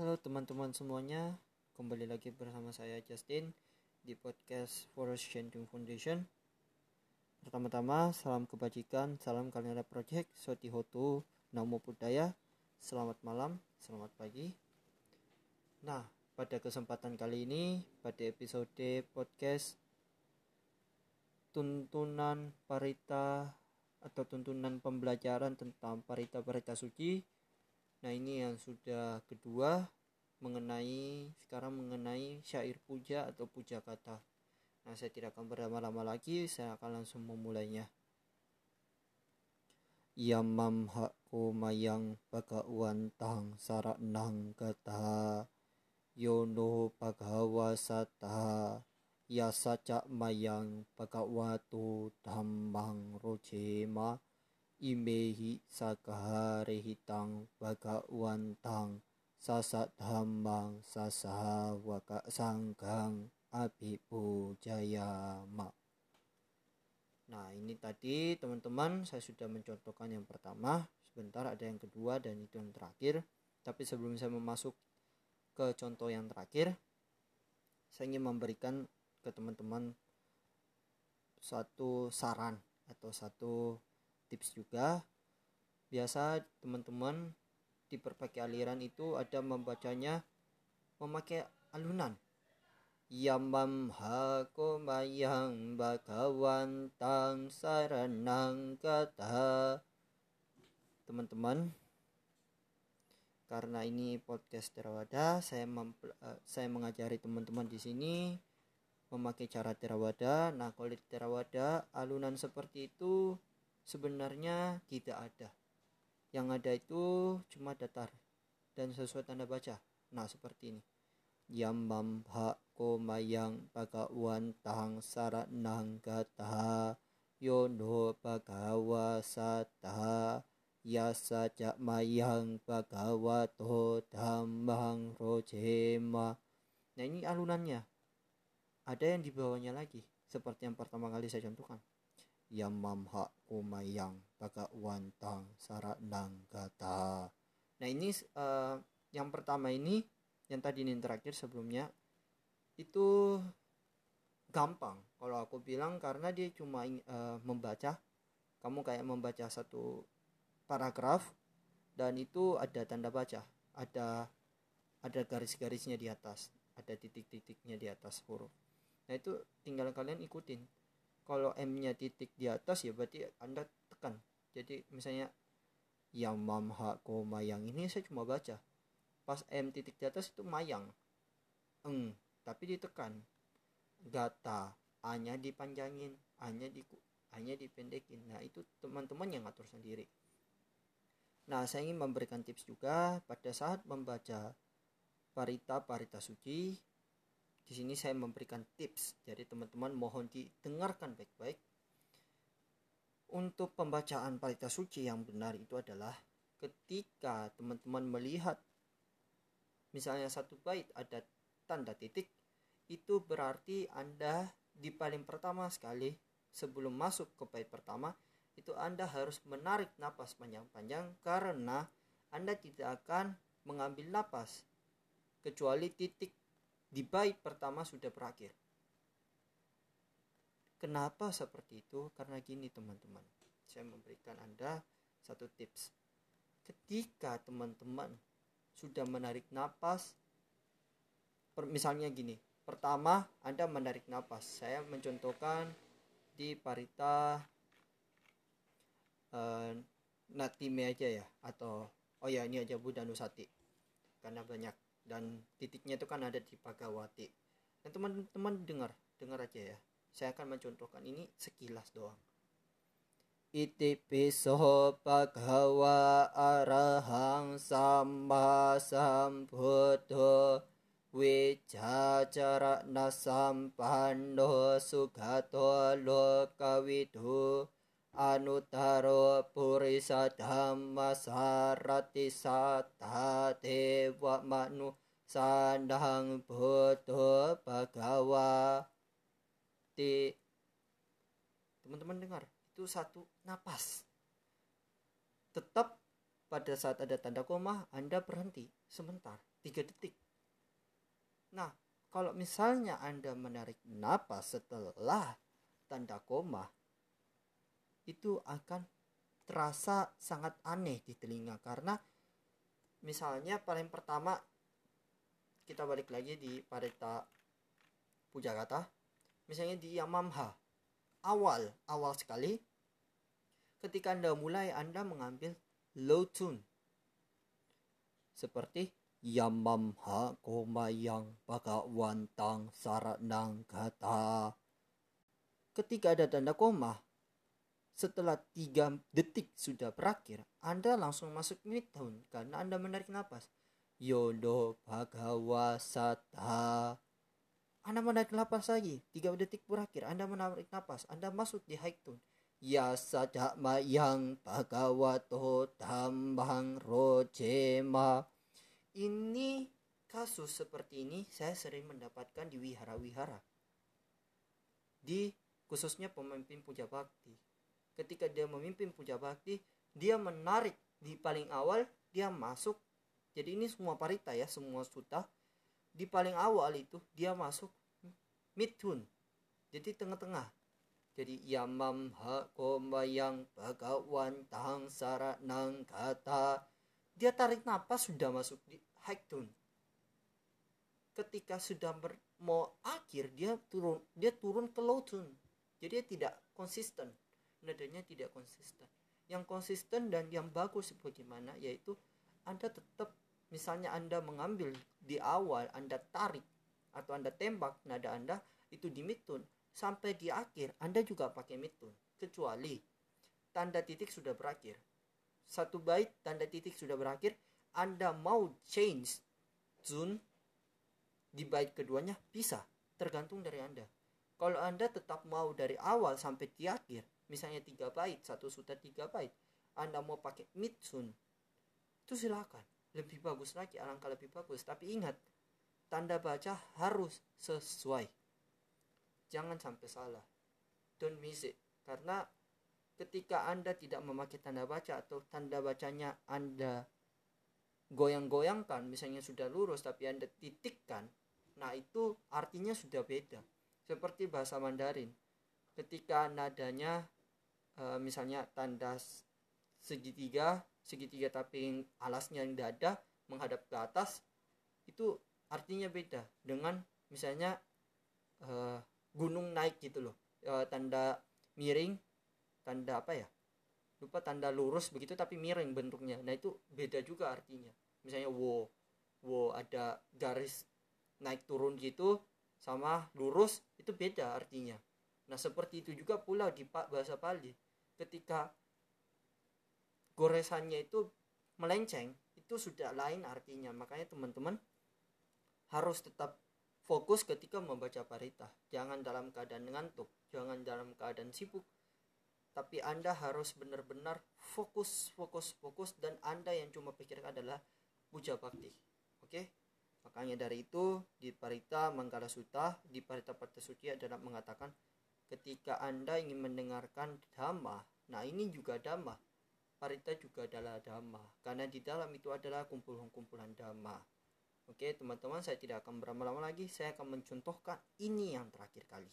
Halo teman-teman semuanya, kembali lagi bersama saya Justin di podcast Forest Chanting Foundation. Pertama-tama, salam kebajikan, salam Kalinada Project, Soti Hotu, Namo Buddhaya, selamat malam, selamat pagi. Nah, pada kesempatan kali ini, pada episode podcast tuntunan parita atau tuntunan pembelajaran tentang parita-parita suci Nah ini yang sudah kedua mengenai sekarang mengenai syair puja atau puja kata. Nah saya tidak akan berlama-lama lagi, saya akan langsung memulainya. Yamam hakku mayang bagawantang saranang kata yono bagawasata ya saca mayang bagawatu dhammang rojema imehi hitang bagawantang sasadhamang sasawaka sanggang abibu jayama Nah ini tadi teman-teman saya sudah mencontohkan yang pertama. Sebentar ada yang kedua dan itu yang terakhir. Tapi sebelum saya memasuk ke contoh yang terakhir Saya ingin memberikan ke teman-teman satu saran atau satu tips juga. Biasa teman-teman di berbagai aliran itu ada membacanya memakai alunan. Yamam hako mayang bagawan tang saranang kata. Teman-teman Karena ini podcast Terawada Saya, uh, saya mengajari teman-teman di sini Memakai cara Terawada Nah kalau Terawada alunan seperti itu sebenarnya tidak ada. Yang ada itu cuma datar dan sesuai tanda baca. Nah, seperti ini. Yambam ko mayang bagawan tang saranang gata yono bagawa sata yasa jak mayang bagawato dhammang rojema. Nah, ini alunannya. Ada yang di bawahnya lagi, seperti yang pertama kali saya contohkan yang mamha kumayang baga wantang saranang gata. Nah ini uh, yang pertama ini yang tadi ini terakhir sebelumnya itu gampang. Kalau aku bilang karena dia cuma uh, membaca. Kamu kayak membaca satu paragraf dan itu ada tanda baca. Ada ada garis-garisnya di atas. Ada titik-titiknya di atas huruf. Nah itu tinggal kalian ikutin kalau M-nya titik di atas ya berarti Anda tekan. Jadi misalnya yang mamha ko mayang ini saya cuma baca. Pas M titik di atas itu mayang. Eng, tapi ditekan. Gata, A-nya dipanjangin, A-nya di A-nya dipendekin. Nah, itu teman-teman yang ngatur sendiri. Nah, saya ingin memberikan tips juga pada saat membaca parita parita suci di sini saya memberikan tips, jadi teman-teman mohon didengarkan baik-baik. Untuk pembacaan parita suci yang benar itu adalah ketika teman-teman melihat misalnya satu bait ada tanda titik, itu berarti Anda di paling pertama sekali sebelum masuk ke bait pertama itu Anda harus menarik napas panjang-panjang karena Anda tidak akan mengambil napas kecuali titik di bait pertama sudah berakhir. Kenapa seperti itu? Karena gini teman-teman. Saya memberikan Anda satu tips. Ketika teman-teman sudah menarik napas, misalnya gini. Pertama, Anda menarik napas. Saya mencontohkan di parita uh, natime aja ya atau oh ya ini aja Budanusati karena banyak dan titiknya itu kan ada di Pagawati. Dan teman-teman dengar dengar aja ya. Saya akan mencontohkan ini sekilas doang. Iti piso pagawa arahang sama sambuddho Wijacara nasampano sugato lokawidu Anutaro purisa dhamma sarati sata dewa manu sandang bodo bagawa di teman-teman dengar itu satu napas. Tetap pada saat ada tanda koma Anda berhenti sebentar 3 detik. Nah kalau misalnya Anda menarik napas setelah tanda koma itu akan terasa sangat aneh di telinga. Karena misalnya paling pertama kita balik lagi di parita puja kata misalnya di Yamamha. Awal awal sekali ketika anda mulai anda mengambil low tune seperti Yamamha komayang bagawantang saranang kata ketika ada tanda koma setelah tiga detik sudah berakhir anda langsung masuk mid tone karena anda menarik nafas Yodo Bhagawa Sata. Anda menarik napas lagi. Tiga detik berakhir. Anda menarik napas. Anda masuk di high tone. Ya saja mayang Bhagavato tambang rojema. Ini kasus seperti ini saya sering mendapatkan di wihara-wihara. Di khususnya pemimpin puja bakti. Ketika dia memimpin puja bakti, dia menarik di paling awal, dia masuk. Jadi ini semua parita ya semua suta. Di paling awal itu dia masuk mid tune jadi tengah-tengah. Jadi yamam ha kombayang bagawan tang nang kata dia tarik napas sudah masuk di high tune ketika sudah ber, mau akhir dia turun dia turun ke low tune jadi dia tidak konsisten nadanya tidak konsisten. Yang konsisten dan yang bagus bagaimana yaitu anda tetap misalnya Anda mengambil di awal Anda tarik atau Anda tembak nada Anda itu di midtone sampai di akhir Anda juga pakai midtone kecuali tanda titik sudah berakhir. Satu bait tanda titik sudah berakhir Anda mau change tune di bait keduanya bisa. Tergantung dari Anda. Kalau Anda tetap mau dari awal sampai di akhir misalnya tiga bait satu suta tiga bait Anda mau pakai mid tune itu silakan. Lebih bagus lagi alangkah lebih bagus. Tapi ingat tanda baca harus sesuai. Jangan sampai salah. Don't miss it. Karena ketika anda tidak memakai tanda baca atau tanda bacanya anda goyang-goyangkan misalnya sudah lurus tapi anda titikkan nah itu artinya sudah beda. Seperti bahasa Mandarin ketika nadanya e, misalnya tanda segitiga segitiga tapi alasnya yang dada menghadap ke atas itu artinya beda dengan misalnya uh, gunung naik gitu loh. Uh, tanda miring tanda apa ya? Lupa tanda lurus begitu tapi miring bentuknya. Nah itu beda juga artinya. Misalnya wo wo ada garis naik turun gitu sama lurus itu beda artinya nah seperti itu juga pula di bahasa Pali ketika goresannya itu melenceng itu sudah lain artinya. Makanya teman-teman harus tetap fokus ketika membaca parita jangan dalam keadaan ngantuk jangan dalam keadaan sibuk. Tapi anda harus benar-benar fokus fokus fokus dan anda yang cuma pikirkan adalah puja bakti. Oke? Makanya dari itu di parita manggala suta di parita parta suci adalah mengatakan ketika anda ingin mendengarkan dhamma nah ini juga dhamma Parita juga adalah dhamma karena di dalam itu adalah kumpulan-kumpulan dhamma. Oke, teman-teman, saya tidak akan berlama-lama lagi. Saya akan mencontohkan ini yang terakhir kali.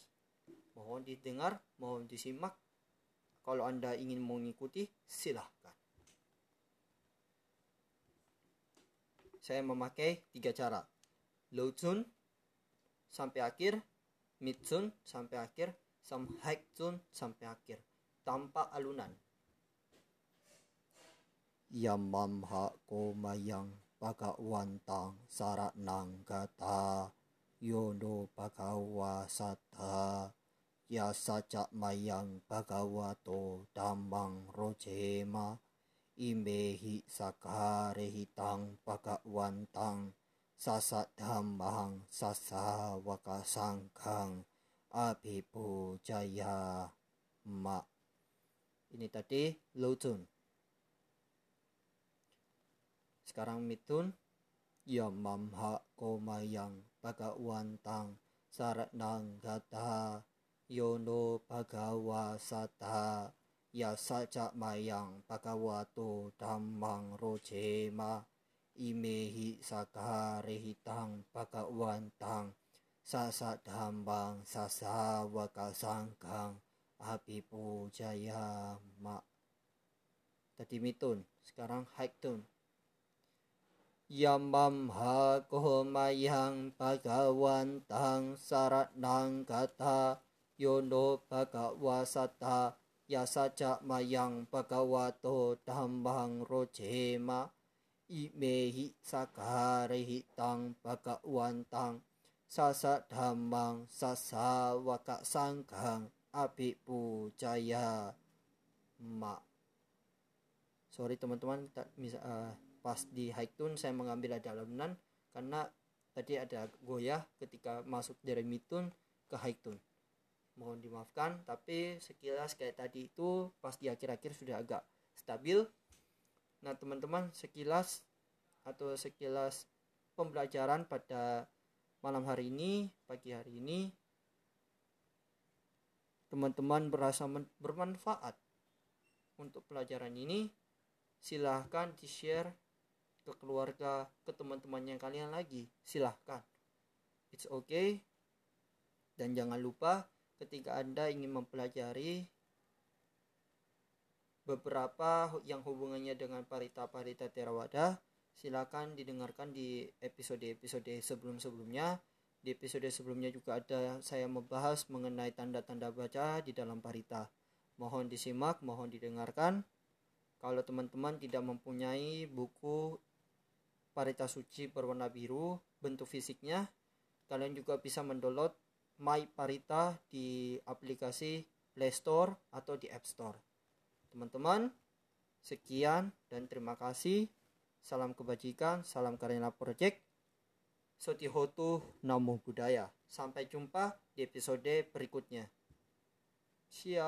Mohon didengar, mohon disimak. Kalau Anda ingin mengikuti, silahkan. Saya memakai tiga cara. Low tune sampai akhir, mid tune sampai akhir, sama high tune sampai akhir. Tanpa alunan. Yamamha komayang bhagawantang saranang gata yono bhagawa satta ya saca mayang bhagavato dhammang rojema. Imehi sakarehitang bhagawantang. Sasa dhammang sasa wakasangkang abipu jaya ma. Ini tadi low tune sekarang mitun ya mamha komayang bagawantang saratnang gata. Yono bagawa sata. Ya saja mayang bhagavato dhammang rojema imehi sakarehitang bhagawantang sasa dhambang sasa wakasangkang api pujaya ma. Tadi mitun sekarang high tone Yamam hako mayang bhagawantang saratnang kata yono bhagawasata yasaja mayang bhagavato dhammang rojema imehi sakarehi tang bhagawantang sasa dhammang sasa waka sangkang api pujaya ma sorry teman-teman uh, pas di high tune saya mengambil ada alunan karena tadi ada goyah ketika masuk dari mid tune ke high tune. Mohon dimaafkan tapi sekilas kayak tadi itu pas di akhir-akhir sudah agak stabil. Nah, teman-teman, sekilas atau sekilas pembelajaran pada malam hari ini, pagi hari ini, teman-teman berasa bermanfaat untuk pelajaran ini, silahkan di-share ke keluarga, ke teman-teman yang kalian lagi. Silahkan. It's okay. Dan jangan lupa ketika Anda ingin mempelajari beberapa yang hubungannya dengan parita-parita Theravada silakan didengarkan di episode-episode sebelum-sebelumnya. Di episode sebelumnya juga ada saya membahas mengenai tanda-tanda baca di dalam parita. Mohon disimak mohon didengarkan. Kalau teman-teman tidak mempunyai buku parita suci berwarna biru bentuk fisiknya kalian juga bisa mendownload My Parita di aplikasi Play Store atau di App Store. Teman-teman, sekian dan terima kasih. Salam kebajikan, salam Karena Project. Sotihotu Namo Buddhaya. Sampai jumpa di episode berikutnya. Siap.